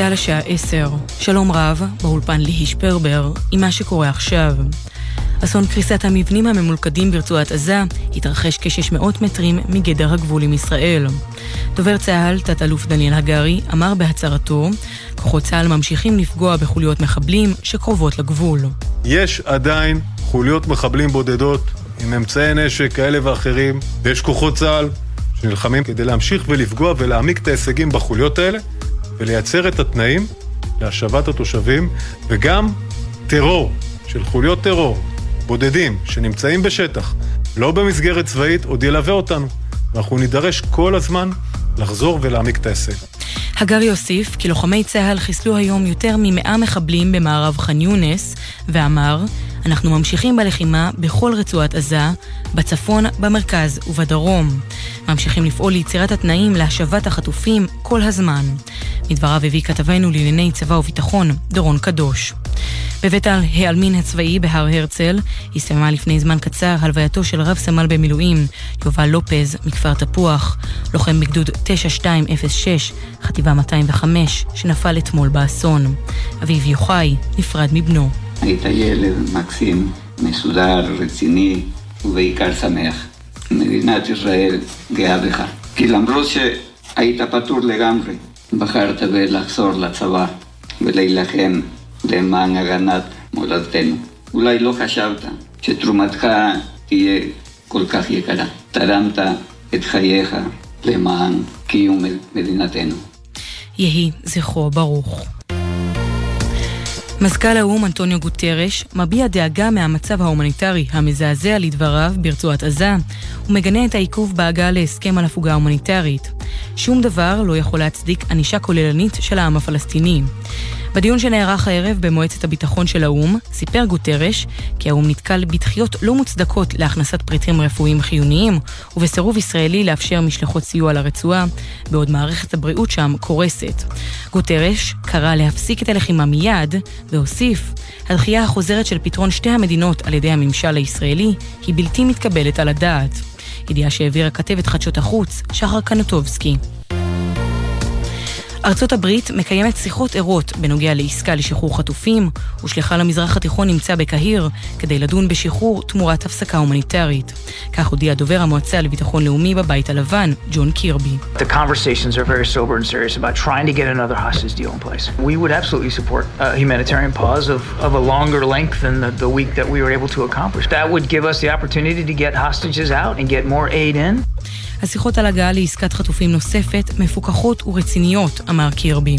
צה"ל השעה 10. שלום רב, באולפן ליהי שפרבר, עם מה שקורה עכשיו. אסון קריסת המבנים הממולכדים ברצועת עזה התרחש כ-600 מטרים מגדר הגבול עם ישראל. דובר צה"ל, תת-אלוף דניאל הגרי, אמר בהצהרתו, כוחות צה"ל ממשיכים לפגוע בחוליות מחבלים שקרובות לגבול. יש עדיין חוליות מחבלים בודדות עם אמצעי נשק כאלה ואחרים, ויש כוחות צה"ל שנלחמים כדי להמשיך ולפגוע ולהעמיק את ההישגים בחוליות האלה ולייצר את התנאים להשבת התושבים, וגם טרור של חוליות טרור בודדים שנמצאים בשטח, לא במסגרת צבאית, עוד ילווה אותנו. ואנחנו נידרש כל הזמן לחזור ולהעמיק את ההישג. הגר יוסיף כי לוחמי צה"ל חיסלו היום יותר ממאה מחבלים במערב ח'אן יונס, ואמר, אנחנו ממשיכים בלחימה בכל רצועת עזה, בצפון, במרכז ובדרום. ממשיכים לפעול ליצירת התנאים להשבת החטופים כל הזמן. מדבריו הביא כתבנו לענייני צבא וביטחון, דורון קדוש. בבית העלמין הצבאי בהר הרצל הסתיימה לפני זמן קצר הלווייתו של רב סמל במילואים יובל לופז מכפר תפוח, לוחם בגדוד 9206, חטיבה 205, שנפל אתמול באסון. אביו יוחאי נפרד מבנו. היית ילד מקסים, מסודר, רציני ובעיקר שמח. מדינת ישראל גאה בך. כי למרות שהיית פטור לגמרי, בחרת בלחזור לצבא ולהילחם למען הגנת מולדתנו. אולי לא חשבת שתרומתך תהיה כל כך יקרה. תרמת את חייך למען קיום מדינתנו. יהי זכרו ברוך. מזכ"ל האו"ם אנטוניו גוטרש מביע דאגה מהמצב ההומניטרי המזעזע לדבריו ברצועת עזה ומגנה את העיכוב בהגעה להסכם על הפוגה הומניטרית. שום דבר לא יכול להצדיק ענישה כוללנית של העם הפלסטיני. בדיון שנערך הערב במועצת הביטחון של האו"ם, סיפר גוטרש כי האו"ם נתקל בדחיות לא מוצדקות להכנסת פריטים רפואיים חיוניים ובסירוב ישראלי לאפשר משלחות סיוע לרצועה, בעוד מערכת הבריאות שם קורסת. גוטרש קרא להפסיק את הלחימה מיד, והוסיף, הדחייה החוזרת של פתרון שתי המדינות על ידי הממשל הישראלי היא בלתי מתקבלת על הדעת. ידיעה שהעבירה כתבת חדשות החוץ, שחר קנטובסקי. ארצות הברית מקיימת שיחות ערות בנוגע לעסקה לשחרור חטופים, ושליחה למזרח התיכון נמצא בקהיר כדי לדון בשחרור תמורת הפסקה הומניטרית. כך הודיע דובר המועצה לביטחון לאומי בבית הלבן, ג'ון קירבי. השיחות על הגעה לעסקת חטופים נוספת מפוקחות ורציניות, אמר קירבי.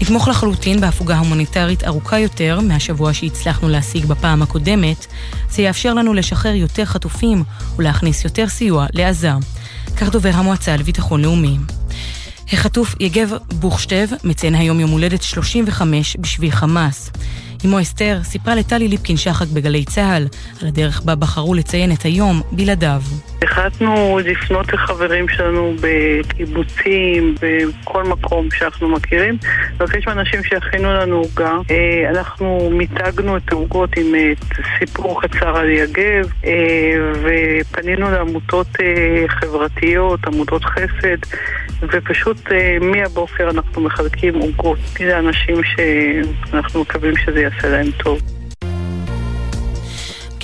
נתמוך לחלוטין בהפוגה הומניטרית ארוכה יותר מהשבוע שהצלחנו להשיג בפעם הקודמת, זה יאפשר לנו לשחרר יותר חטופים ולהכניס יותר סיוע לעזה. כך דובר המועצה לביטחון לאומי. החטוף יגב בוכשטב מציין היום יום הולדת 35 בשבי חמאס. אמו אסתר סיפרה לטלי ליפקין שחק בגלי צה"ל על הדרך בה בחרו לציין את היום בלעדיו. החלטנו לפנות לחברים שלנו בקיבוצים, בכל מקום שאנחנו מכירים, לבקש מאנשים שיכינו לנו עוגה. אה, אנחנו מיתגנו את העוגות עם אה, סיפור קצר על יגב, אה, ופנינו לעמותות חברתיות, עמותות חסד, ופשוט מהבוקר אנחנו מחלקים עוגות לאנשים שאנחנו מקווים שזה יעשה להם טוב.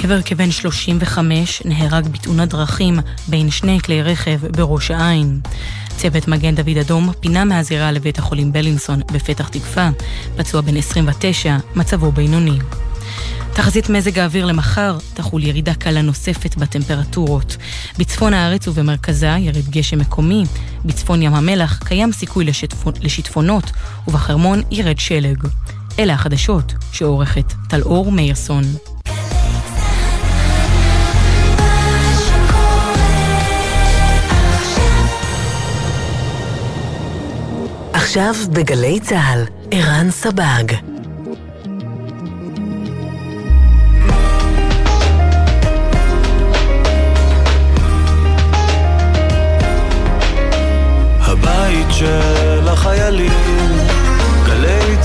גבר כבן 35 נהרג בתאונת דרכים בין שני כלי רכב בראש העין. צוות מגן דוד אדום פינה מהזירה לבית החולים בלינסון בפתח תקווה, פצוע בן 29, מצבו בינוני. תחזית מזג האוויר למחר תחול ירידה קלה נוספת בטמפרטורות. בצפון הארץ ובמרכזה ירד גשם מקומי, בצפון ים המלח קיים סיכוי לשיטפונות, ובחרמון ירד שלג. אלה החדשות שעורכת טלאור מאירסון. עכשיו בגלי צה"ל, ערן סבג. הבית של החיילים,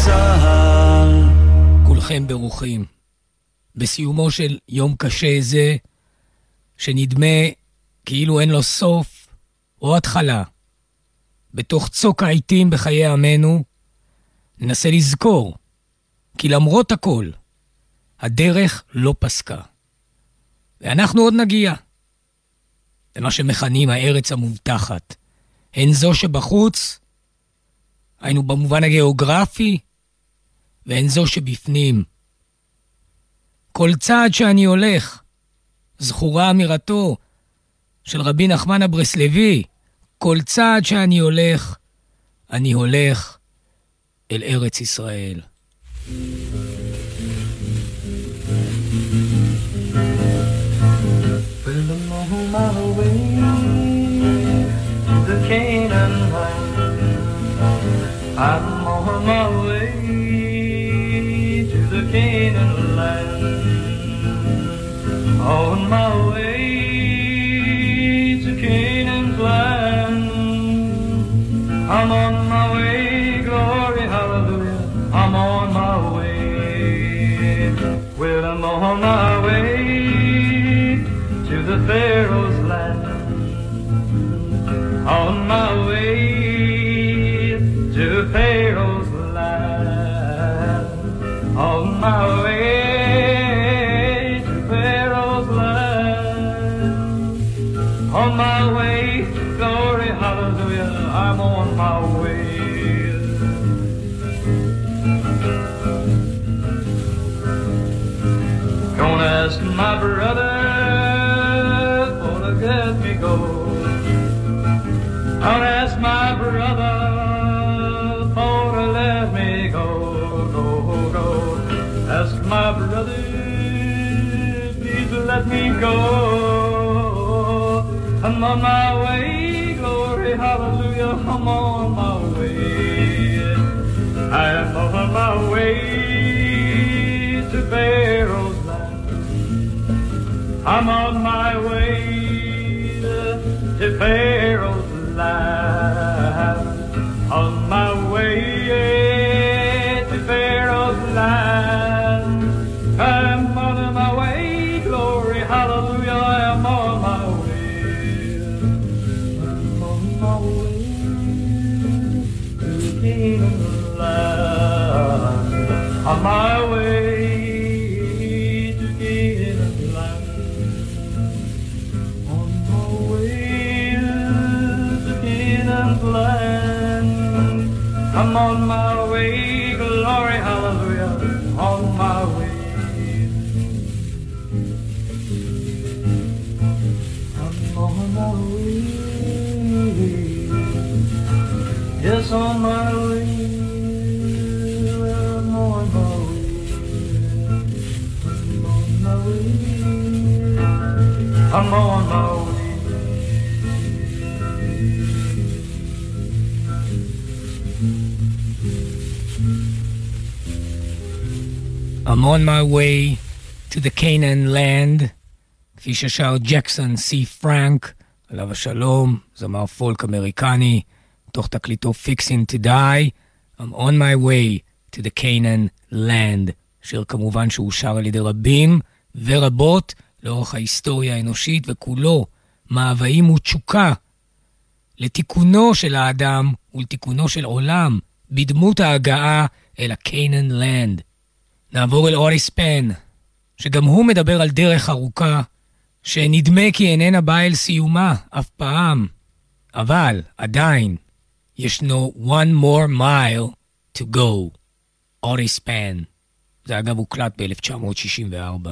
צה"ל. כולכם ברוכים. בסיומו של יום קשה זה, שנדמה כאילו אין לו סוף או התחלה. בתוך צוק העיתים בחיי עמנו, ננסה לזכור, כי למרות הכל, הדרך לא פסקה. ואנחנו עוד נגיע. למה שמכנים הארץ המובטחת. הן זו שבחוץ, היינו במובן הגיאוגרפי, והן זו שבפנים. כל צעד שאני הולך, זכורה אמירתו של רבי נחמן הברסלבי, כל צעד שאני הולך, אני הולך אל ארץ ישראל. I'm on my way land. On my way to Canaan's land. I'm on my way, glory, hallelujah. I'm on my way. Well, I'm on my way I'm on my way to Pharaoh's on my way to the Canaan land, כפי ששר ג'קסון סי פרנק, עליו השלום, זמר פולק אמריקני, תוך תקליטו Fixing to Die, I'm on my way to the Canaan land, שיר כמובן שאושר על ידי רבים ורבות לאורך ההיסטוריה האנושית, וכולו מאוויים ותשוקה לתיקונו של האדם ולתיקונו של עולם בדמות ההגעה אל ה-Canaan land. נעבור אל אוריס פן, שגם הוא מדבר על דרך ארוכה, שנדמה כי איננה באה אל סיומה אף פעם, אבל עדיין ישנו one more mile to go. אוריס פן. זה אגב הוקלט ב-1964.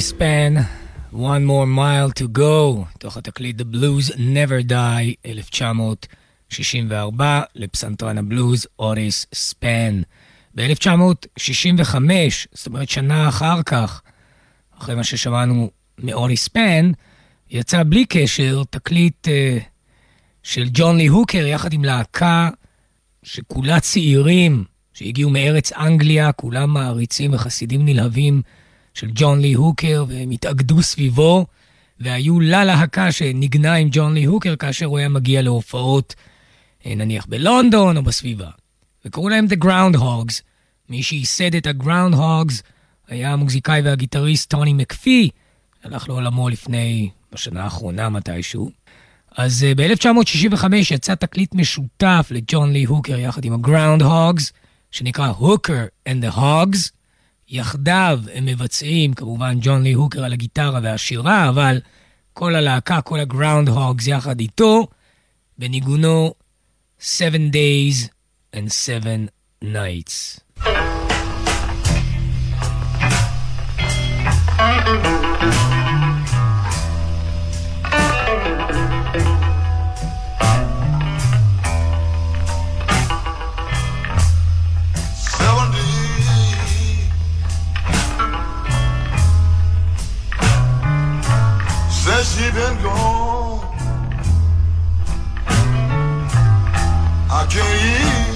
אוריס פן, One More Mile to Go, תוך התקליט The Blues Never Die, 1964, לפסנתרן הבלוז אוריס ספן. ב-1965, זאת אומרת שנה אחר כך, אחרי מה ששמענו מאוריס ספן, יצא בלי קשר תקליט uh, של ג'ון לי הוקר יחד עם להקה שכולה צעירים שהגיעו מארץ אנגליה, כולם מעריצים וחסידים נלהבים של ג'ון לי הוקר, והם התאגדו סביבו, והיו ללהקה שניגנה עם ג'ון לי הוקר כאשר הוא היה מגיע להופעות, אה, נניח בלונדון או בסביבה. וקראו להם The Groundhogs. מי שייסד את ה-Groundhogs היה המוזיקאי והגיטריסט טוני מקפי, הלך לעולמו לפני, בשנה האחרונה מתישהו. אז uh, ב-1965 יצא תקליט משותף לג'ון לי הוקר יחד עם ה-Groundhogs, שנקרא Hooker and the Hogs. יחדיו הם מבצעים, כמובן, ג'ון לי הוקר על הגיטרה והשירה, אבל כל הלהקה, כל הגראונד-הוגס יחד איתו, בניגונו Seven Days and Seven Nights. Since she been gone. I can't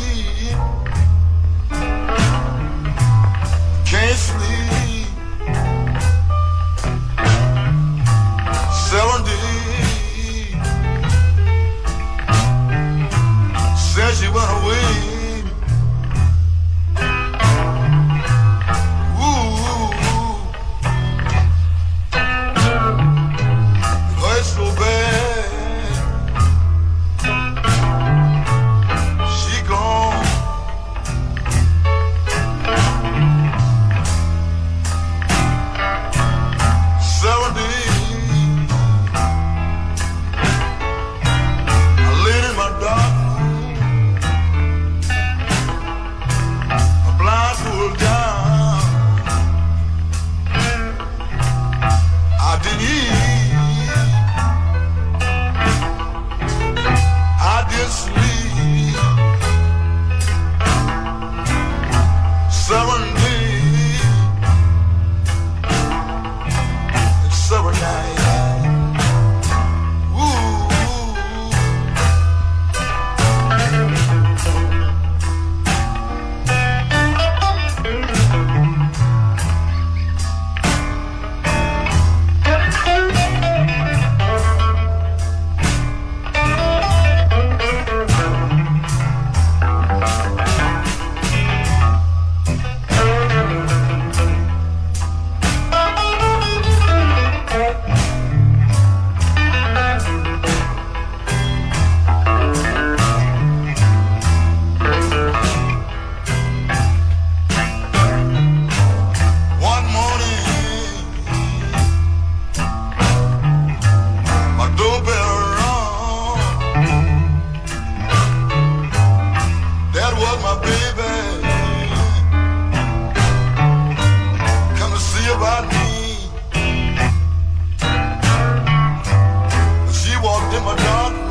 dog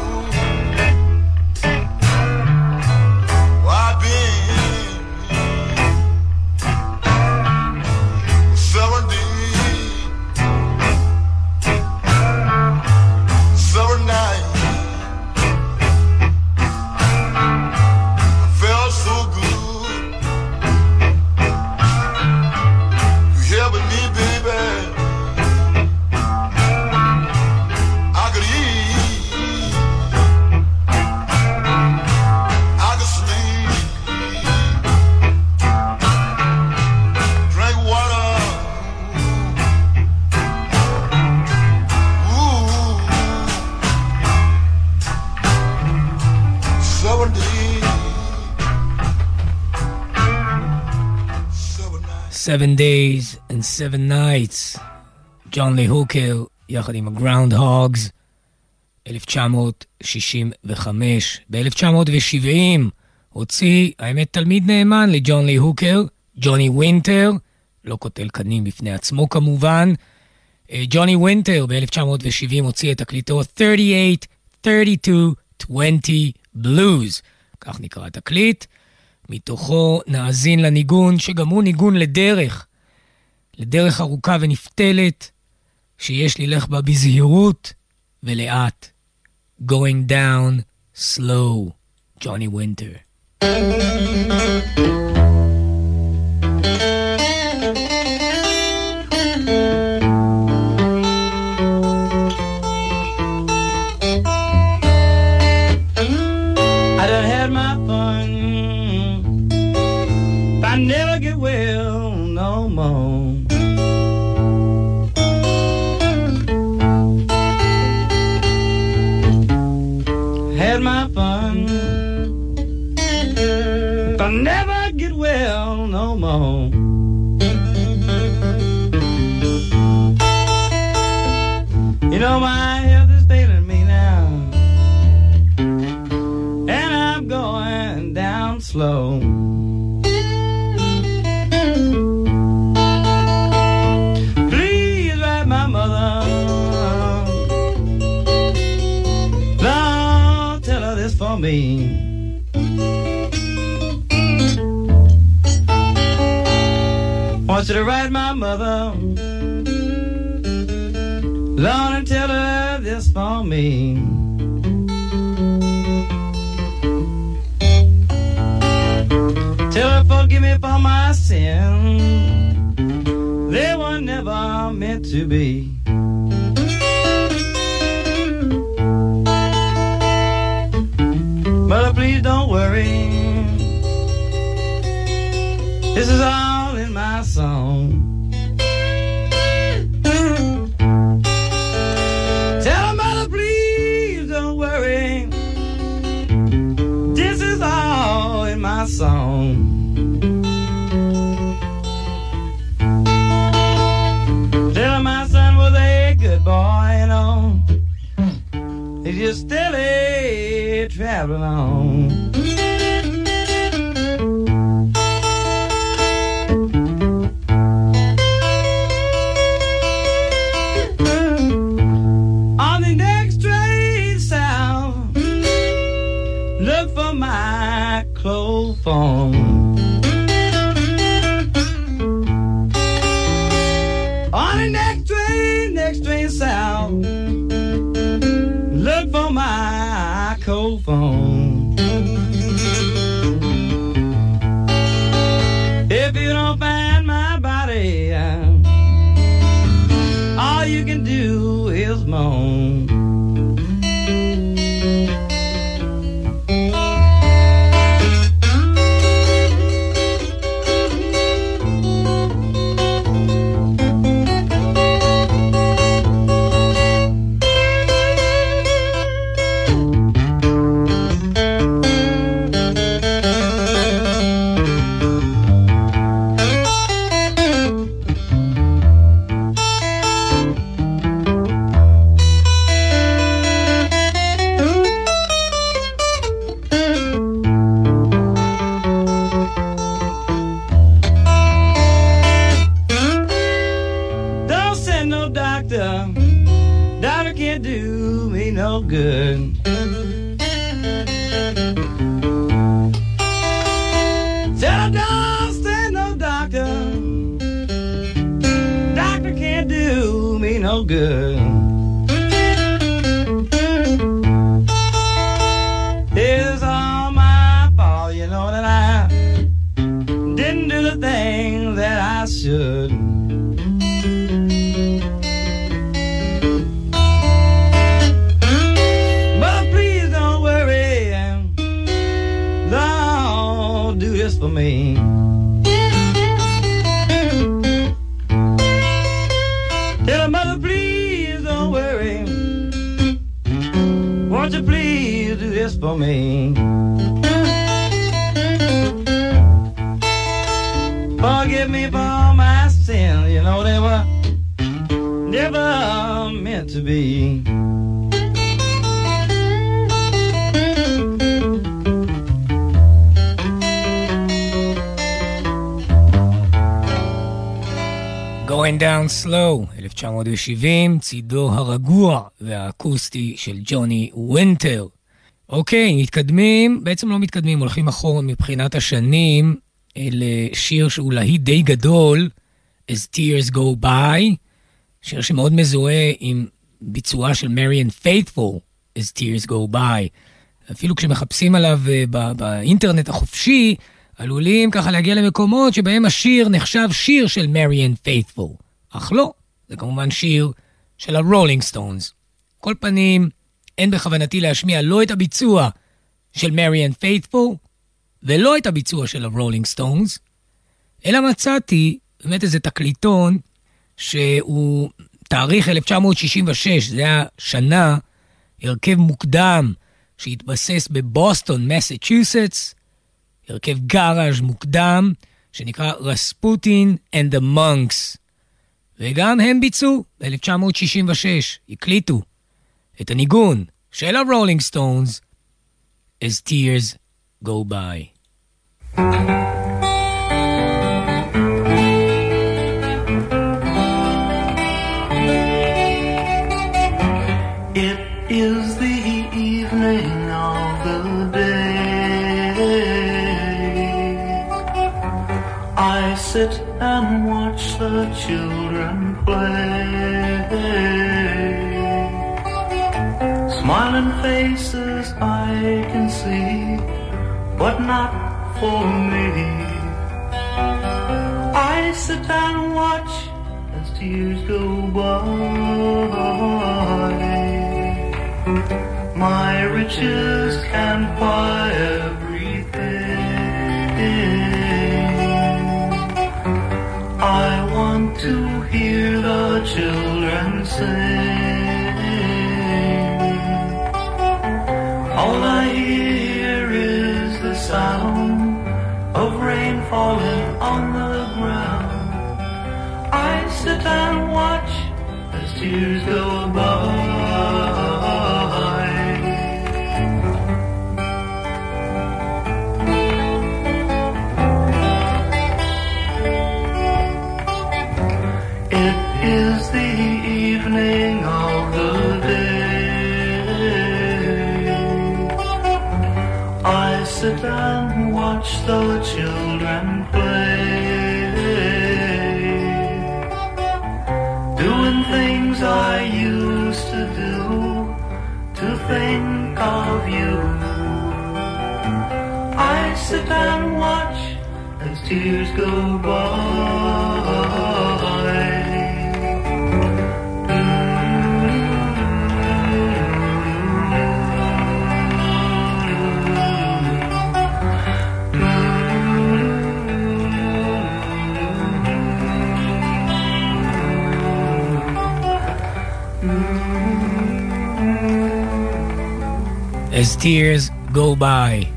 Seven Days and Seven Nights, ג'ון לי הוקר, יחד עם הגראונד-הוגס, 1965. ב-1970 הוציא, האמת, תלמיד נאמן לג'ון לי הוקר, ג'וני וינטר, לא קוטל קנים בפני עצמו כמובן. אה, ג'וני וינטר ב-1970 הוציא את תקליטו 38, 32, 20 בלוז, כך נקרא התקליט. מתוכו נאזין לניגון, שגם הוא ניגון לדרך, לדרך ארוכה ונפתלת, שיש ללך בה בזהירות ולאט. Going down slow, ג'וני וינטר. on. You to write my mother. Lord, and tell her this for me. Tell her forgive me for my sin. They were never meant to be. So on. homem. me. Forgive me for my sins, you know they were never meant to be. Going Down Slow, 1970, צידו הרגוע והאקוסטי של ג'וני וינטר. אוקיי, מתקדמים, בעצם לא מתקדמים, הולכים אחורה מבחינת השנים, אל שיר שהוא להיט די גדול, As Tears Go By, שיר שמאוד מזוהה עם ביצועה של מריאן פייתפול, As Tears Go By. אפילו כשמחפשים עליו אה, באינטרנט החופשי, עלולים ככה להגיע למקומות שבהם השיר נחשב שיר של מריאן פייתפול. אך לא, זה כמובן שיר של הרולינג סטונס. כל פנים, אין בכוונתי להשמיע לא את הביצוע של מריאן פייתפול ולא את הביצוע של הרולינג סטונס, אלא מצאתי באמת איזה תקליטון שהוא תאריך 1966, זה היה שנה, הרכב מוקדם שהתבסס בבוסטון, מסצ'וסטס, הרכב גאראז' מוקדם, שנקרא Rasputin and the Monks. וגם הם ביצעו ב-1966, הקליטו את הניגון של הרולינג סטונס, As Tears Go By. sit and watch the children play. Smiling faces I can see, but not for me. I sit and watch as tears go by. My riches can't buy everything. I want to hear the children sing. Falling on the ground. I sit and watch as tears go by. Tears go by. Mm. Mm. Mm. As Tears Go By.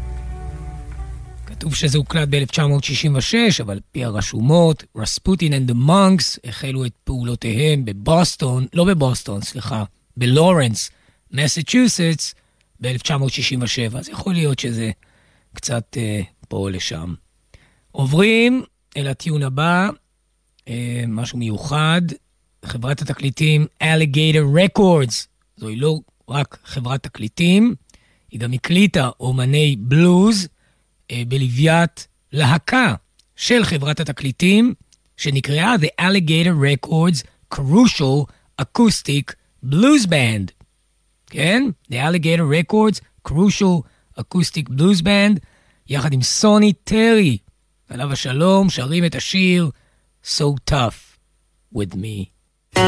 כתוב שזה הוקלט ב-1966, אבל פי הרשומות, רספוטין and the Monks החלו את פעולותיהם בבוסטון, לא בבוסטון, סליחה, בלורנס, מסצ'וסטס, ב-1967. אז יכול להיות שזה קצת אה, פה או לשם. עוברים אל הטיון הבא, אה, משהו מיוחד, חברת התקליטים Alligator Records. זוהי לא רק חברת תקליטים, היא גם הקליטה אומני בלוז בלוויית להקה של חברת התקליטים, שנקראה The Alligator Records Crucial Acoustic Blues Band. כן? The Alligator Records Crucial Acoustic Blues Band, יחד עם סוני טרי, עליו השלום, שרים את השיר So Tough With Me.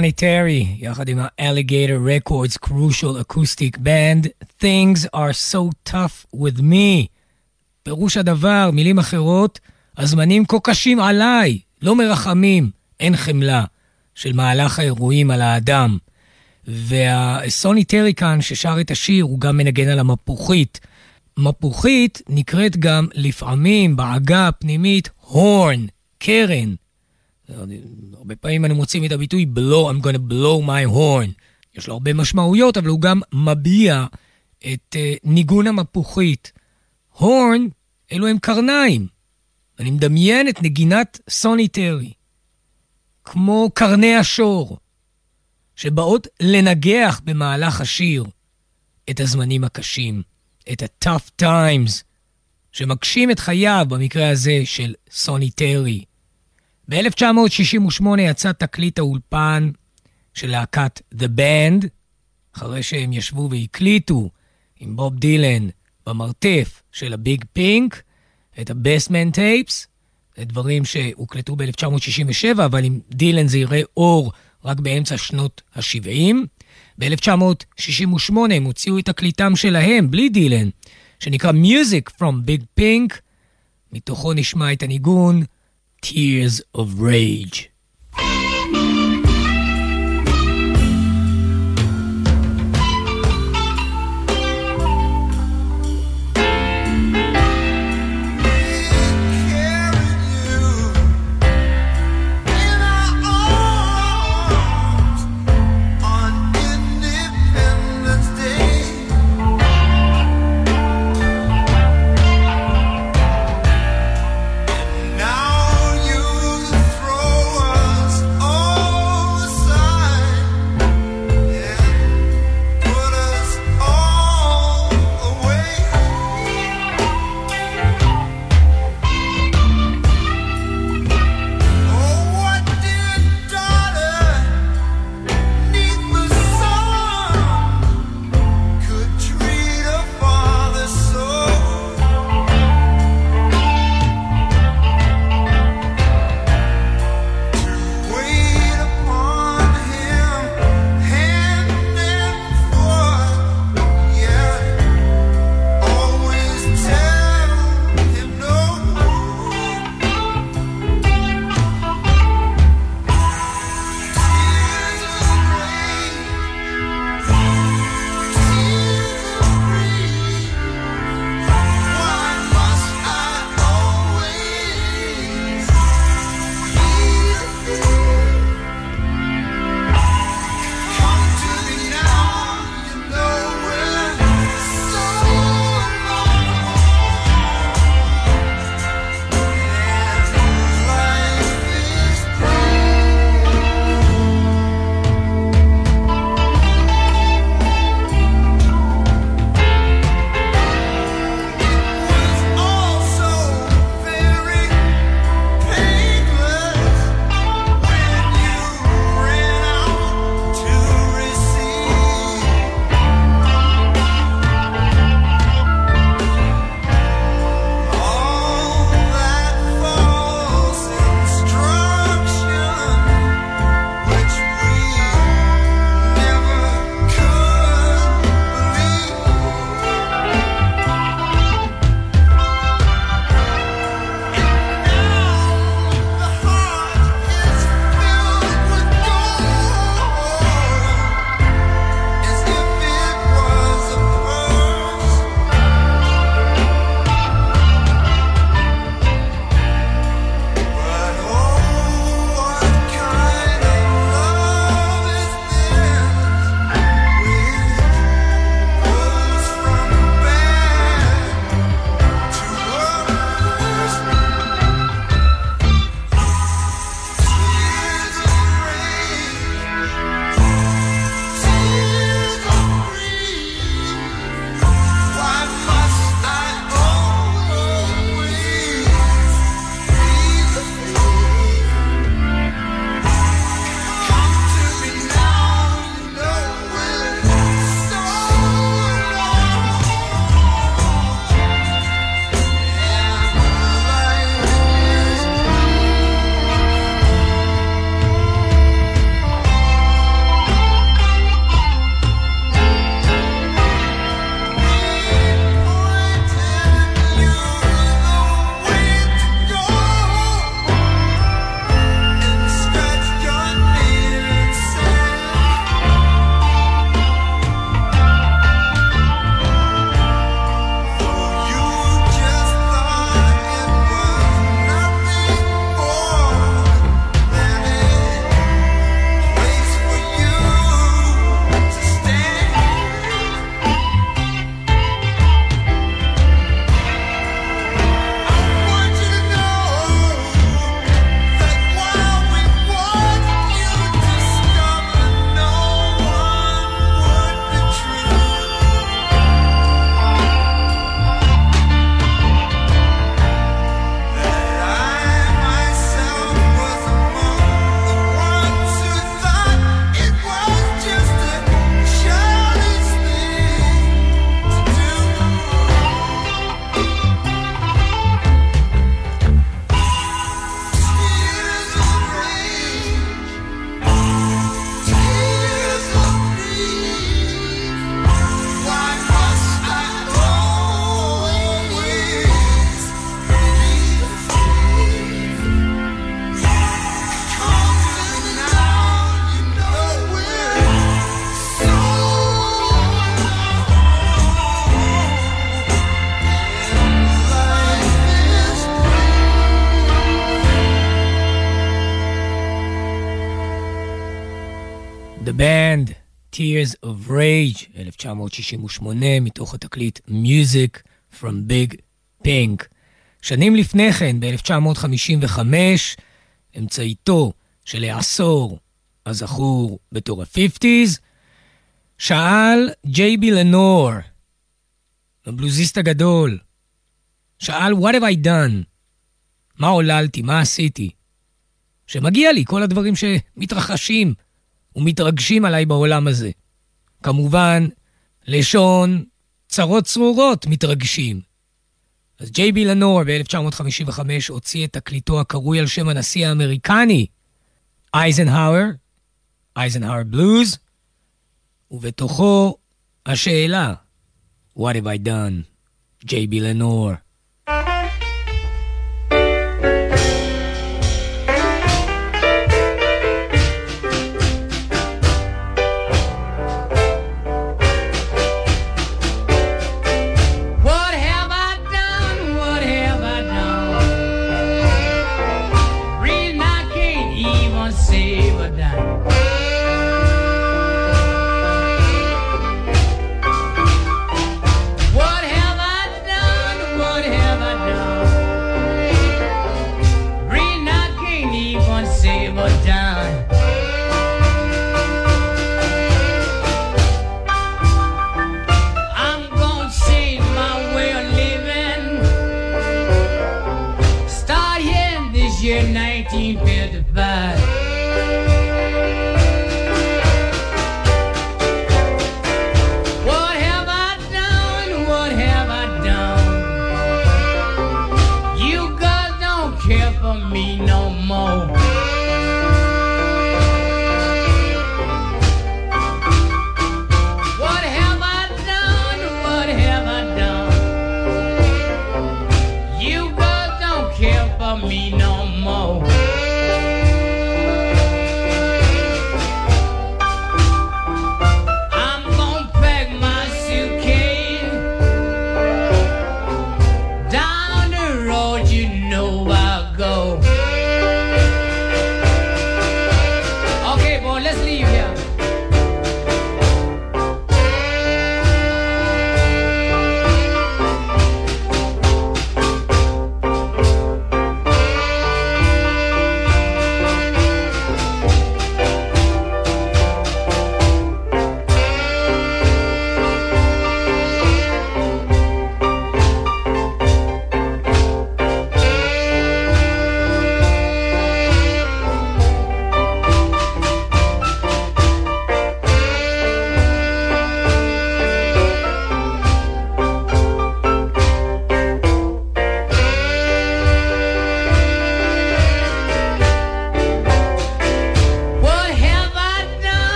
סוני טרי, יחד עם ה-Alligator Records Crucial Acoustic Band, Things are so tough with me. פירוש הדבר, מילים אחרות, הזמנים כה קשים עליי, לא מרחמים, אין חמלה, של מהלך האירועים על האדם. והסוני טרי כאן, ששר את השיר, הוא גם מנגן על המפוחית. מפוחית נקראת גם לפעמים בעגה הפנימית הורן, קרן. הרבה פעמים אנו מוצאים את הביטוי blow, I'm gonna blow my horn. יש לו הרבה משמעויות, אבל הוא גם מביע את uh, ניגון המפוחית. הורן, אלו הם קרניים. אני מדמיין את נגינת סוני טרי, כמו קרני השור, שבאות לנגח במהלך השיר את הזמנים הקשים, את ה-tough times, שמגשים את חייו, במקרה הזה של סוני טרי. ב-1968 יצא תקליט האולפן של להקת The Band, אחרי שהם ישבו והקליטו עם בוב דילן במרתף של הביג פינק, את ה-Basement Tapes, זה דברים שהוקלטו ב-1967, אבל עם דילן זה יראה אור רק באמצע שנות ה-70. ב-1968 הם הוציאו את תקליטם שלהם, בלי דילן, שנקרא Music from Big Pink, מתוכו נשמע את הניגון Tears of Rage. Tears of Rage, 1968, מתוך התקליט Music from Big Pink. שנים לפני כן, ב-1955, אמצעיתו של העשור הזכור בתור ה-50's, שאל ג'יי בי לנור, הבלוזיסט הגדול, שאל, What have I done? מה עוללתי? מה עשיתי? שמגיע לי כל הדברים שמתרחשים ומתרגשים עליי בעולם הזה. כמובן, לשון צרות צרורות מתרגשים. אז ג'יי בי לנור ב-1955 הוציא את תקליטו הקרוי על שם הנשיא האמריקני, אייזנהאואר, אייזנהאואר בלוז, ובתוכו השאלה, What have I done? ג'יי בי לנור.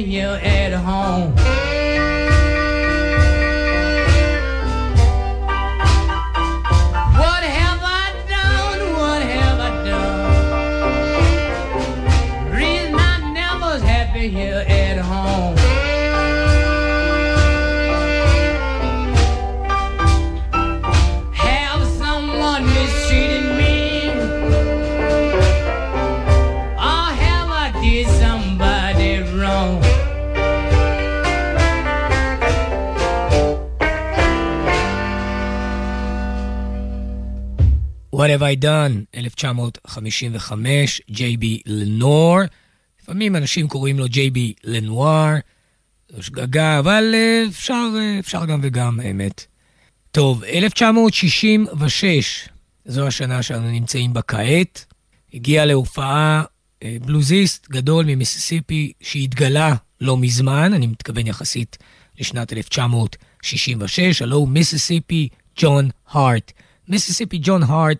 you and have I done? 1955, ג'יי בי לנור. לפעמים אנשים קוראים לו ג'יי בי לנואר. זו שגגה, אבל אה, אפשר, אה, אפשר גם וגם, האמת. טוב, 1966, זו השנה שאנו נמצאים בה כעת. הגיע להופעה אה, בלוזיסט גדול ממיסיסיפי שהתגלה לא מזמן, אני מתכוון יחסית לשנת 1966, הלו הוא מיסיסיפי ג'ון הארט. מיסיסיפי ג'ון הארט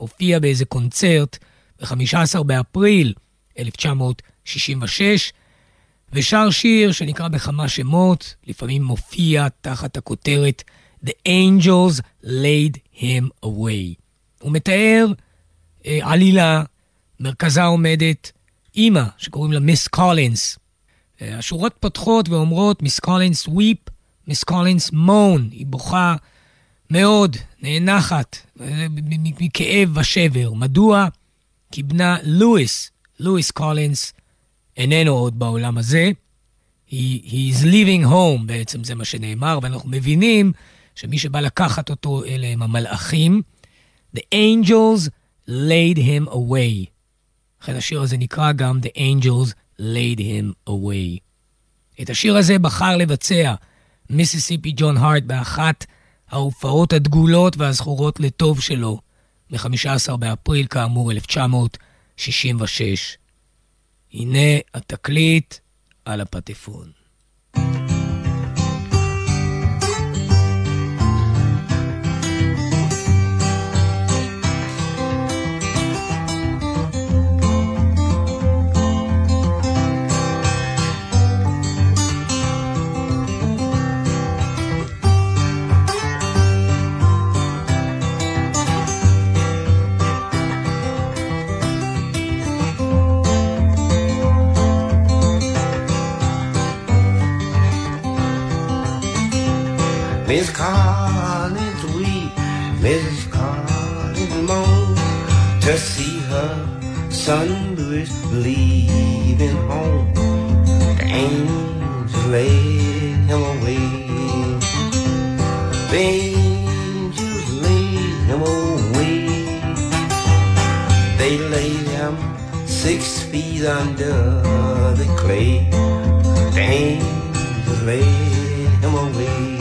הופיע באיזה קונצרט ב-15 באפריל 1966, ושר שיר שנקרא בכמה שמות, לפעמים מופיע תחת הכותרת The Angels Laid Him Away. הוא מתאר אה, עלילה, מרכזה עומדת אימא שקוראים לה מיס קולינס. אה, השורות פותחות ואומרות Miss Collins weep, Miss Collins moan, היא בוכה מאוד, נאנחת, אה, מכאב ושבר. מדוע? כי בנה לואיס, לואיס קולינס, איננו עוד בעולם הזה. He, he is leaving home, בעצם זה מה שנאמר, ואנחנו מבינים שמי שבא לקחת אותו אלה הם המלאכים. The angels laid him away. לכן השיר הזה נקרא גם The angels laid him away. את השיר הזה בחר לבצע מיסיסיפי ג'ון הארט באחת ההופעות הדגולות והזכורות לטוב שלו, ב-15 באפריל כאמור 1966. הנה התקליט על הפטפון. Miss Collins weep, Mrs. Collins moan to see her son Louis leaving home. The angels laid him away. The angels laid him away. They laid him six feet under the clay. The angels laid him away.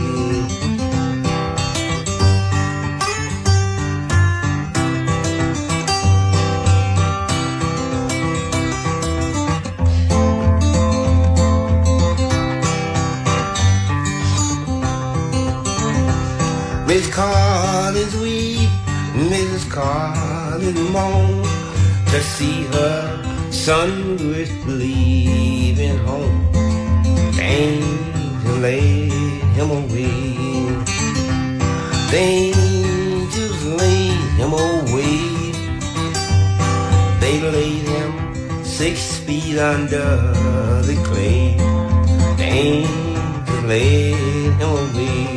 Miss Collins weep, Mrs. Collins moan to see her son Louis leaving home. The angel laid him away. The angels laid him away. They laid him six feet under the clay. The angel laid him away.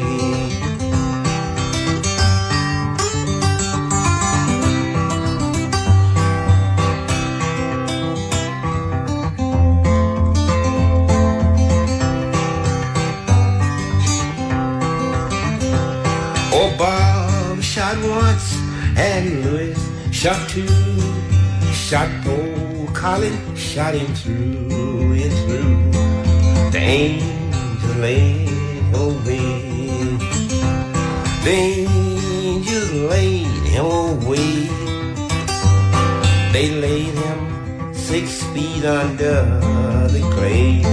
And Louis shot two. Shot old Colin, shot him through and through. The angel laid away. The angels laid him away. They laid him six feet under the grave.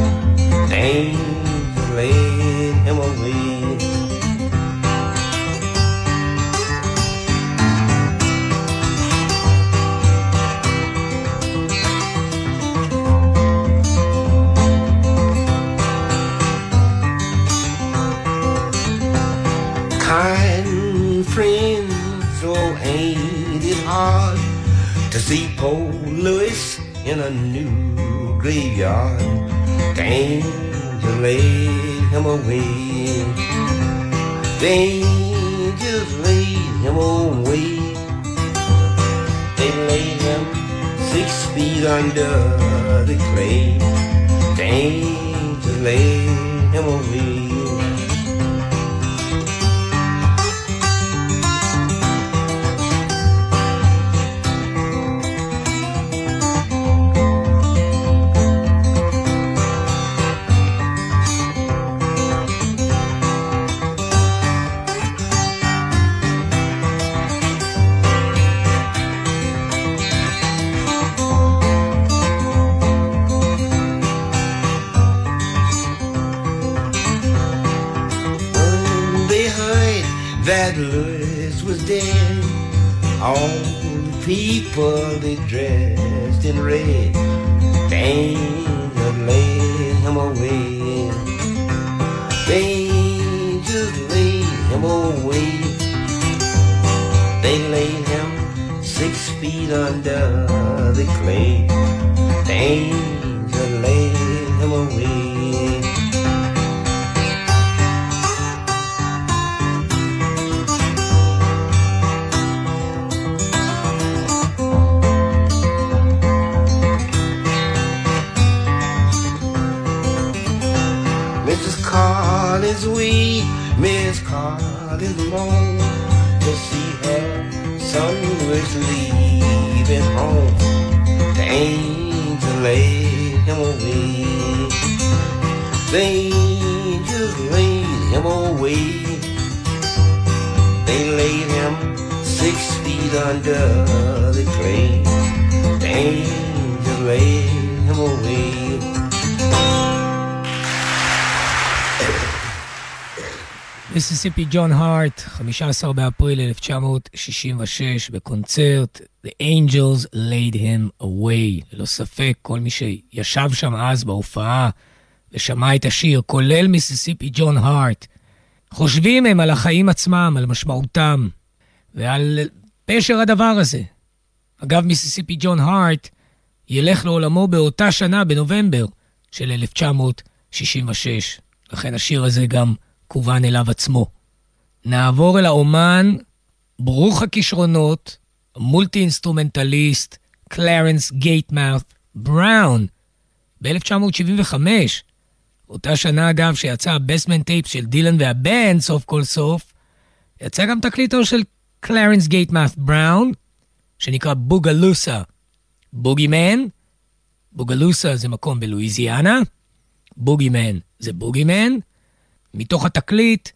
The angel see poor Louis in a new graveyard? The angel laid him away. The angels laid him away. They laid him six feet under the clay. The מיסיסיפי ג'ון הארט, 15 באפריל 1966, בקונצרט The Angels Laid Him Away. ללא ספק, כל מי שישב שם אז בהופעה ושמע את השיר, כולל מיסיסיפי ג'ון הארט, חושבים הם על החיים עצמם, על משמעותם ועל פשר הדבר הזה. אגב, מיסיסיפי ג'ון הארט ילך לעולמו באותה שנה, בנובמבר של 1966. לכן השיר הזה גם כוון אליו עצמו. נעבור אל האומן ברוך הכישרונות, המולטי אינסטרומנטליסט, קלרנס גייטמאות' בראון, ב-1975, אותה שנה אגב שיצא הבסטמן טייפ של דילן והבנד סוף כל סוף, יצא גם תקליטו של קלרנס גייטמאות' בראון, שנקרא בוגלוסה. בוגימן, בוגלוסה זה מקום בלואיזיאנה, בוגימן זה בוגימן, מתוך התקליט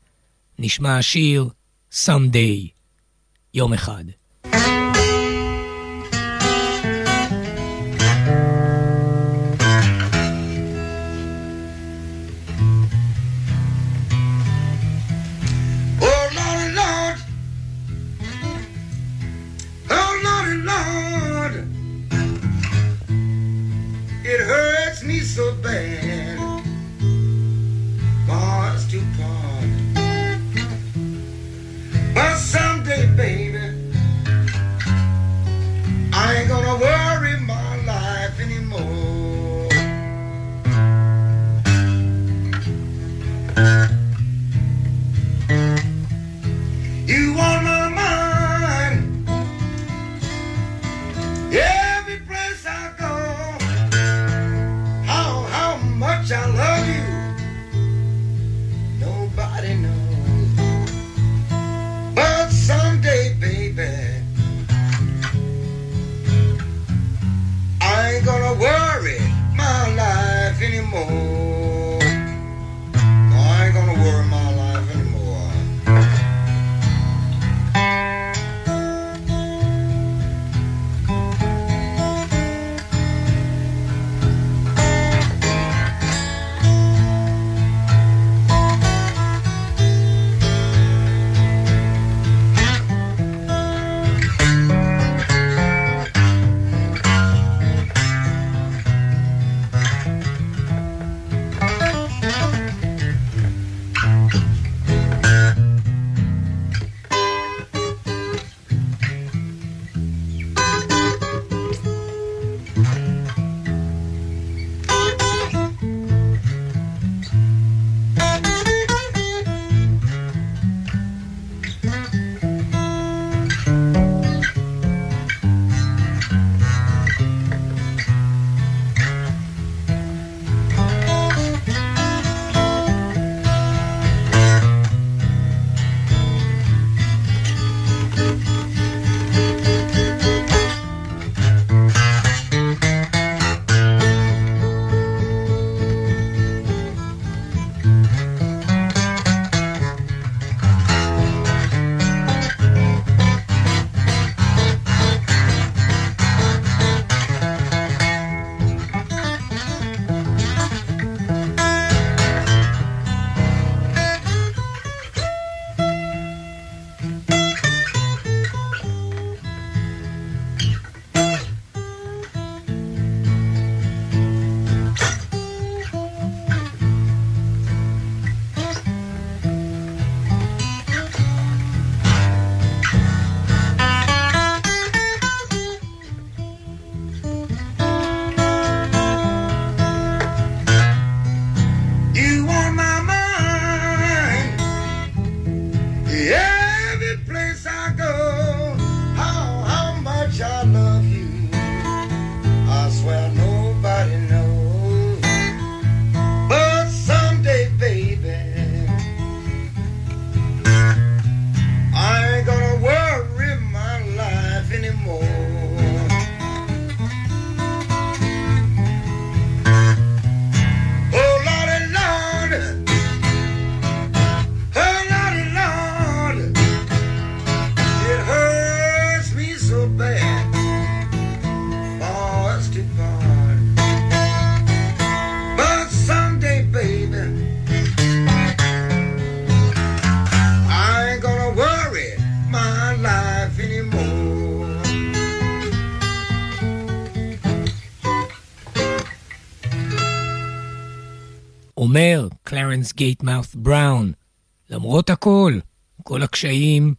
נשמע השיר Someday, יום אחד. shall. קלרנס גייטמאות' בראון, למרות הכל, כל הקשיים,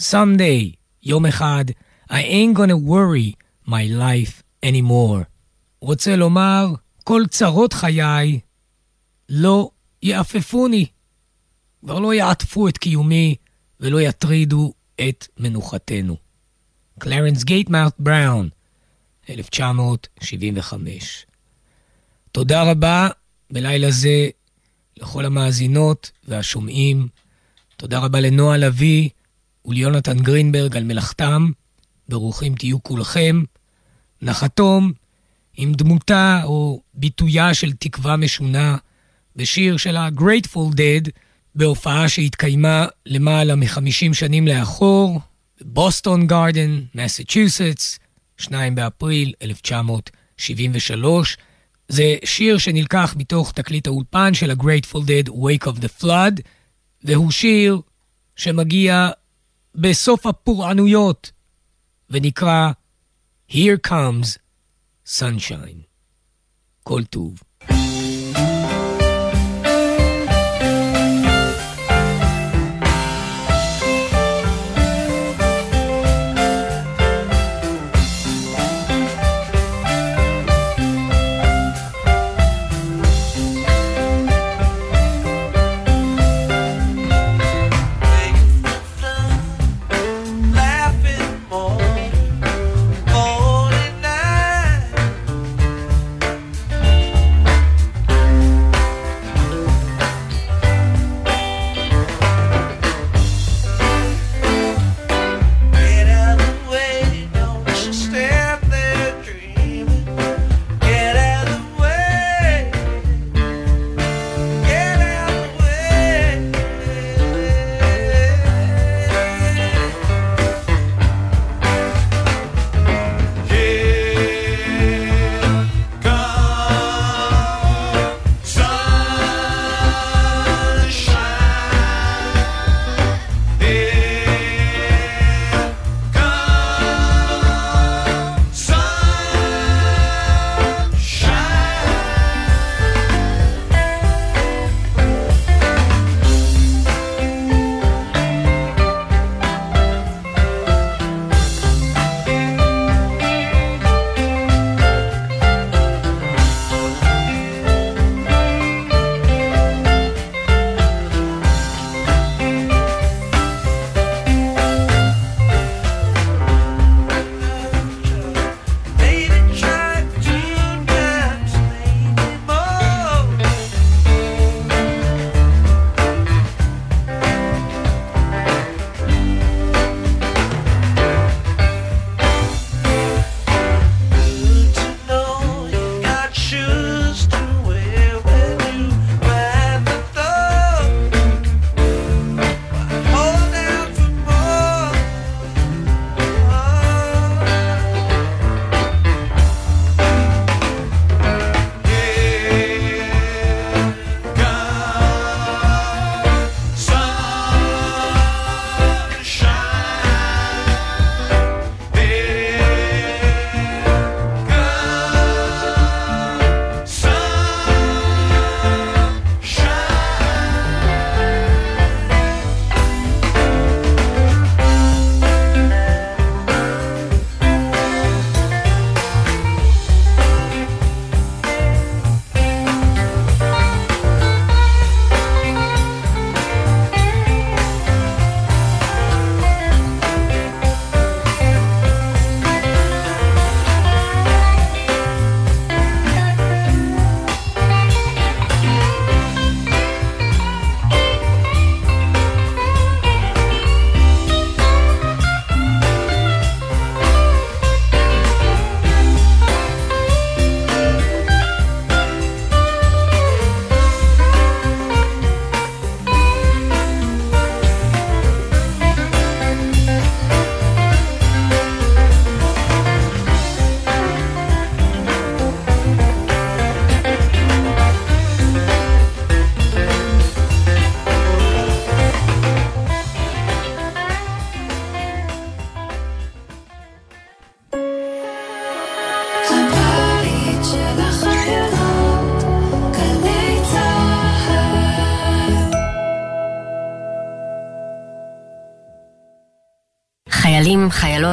someday, יום אחד, I ain't gonna worry my life anymore. רוצה לומר, כל צרות חיי לא יעפפוני, כבר לא יעטפו את קיומי ולא יטרידו את מנוחתנו. קלרנס גייטמאות' בראון, 1975. תודה רבה בלילה זה לכל המאזינות והשומעים. תודה רבה לנועה לביא וליונתן גרינברג על מלאכתם. ברוכים תהיו כולכם. נחתום עם דמותה או ביטויה של תקווה משונה בשיר של ה-Grateful Dead בהופעה שהתקיימה למעלה מ-50 שנים לאחור, בוסטון גארדן, מסצ'וסטס, 2 באפריל 1973. זה שיר שנלקח מתוך תקליט האולפן של ה-Grateful Dead Wake of the Flood, והוא שיר שמגיע בסוף הפורענויות, ונקרא Here Comes Sunshine. כל טוב.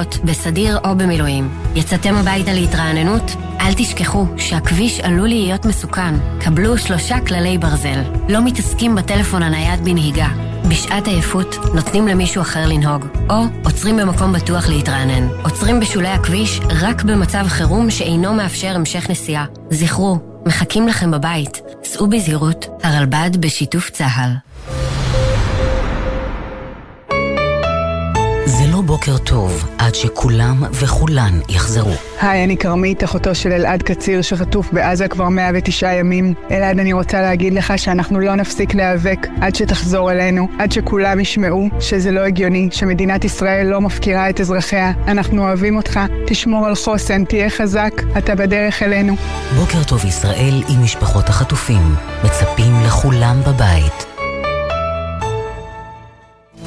חיילות, בסדיר או במילואים. יצאתם הביתה להתרעננות? אל תשכחו שהכביש עלול להיות מסוכן. קבלו שלושה כללי ברזל. לא מתעסקים בטלפון הנייד בנהיגה. בשעת עייפות נותנים למישהו אחר לנהוג, או עוצרים במקום בטוח להתרענן. עוצרים בשולי הכביש רק במצב חירום שאינו מאפשר המשך נסיעה. זכרו, מחכים לכם בבית. סעו בזהירות, הרלב"ד בשיתוף צה"ל. בוקר טוב עד שכולם וכולן יחזרו. היי, אני כרמית, אחותו של אלעד קציר שחטוף בעזה כבר 109 ימים. אלעד, אני רוצה להגיד לך שאנחנו לא נפסיק להיאבק עד שתחזור אלינו, עד שכולם ישמעו שזה לא הגיוני, שמדינת ישראל לא מפקירה את אזרחיה. אנחנו אוהבים אותך, תשמור על חוסן, תהיה חזק, אתה בדרך אלינו. בוקר טוב ישראל עם משפחות החטופים. מצפים לכולם בבית.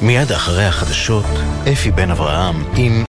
מיד אחרי החדשות, אפי בן אברהם עם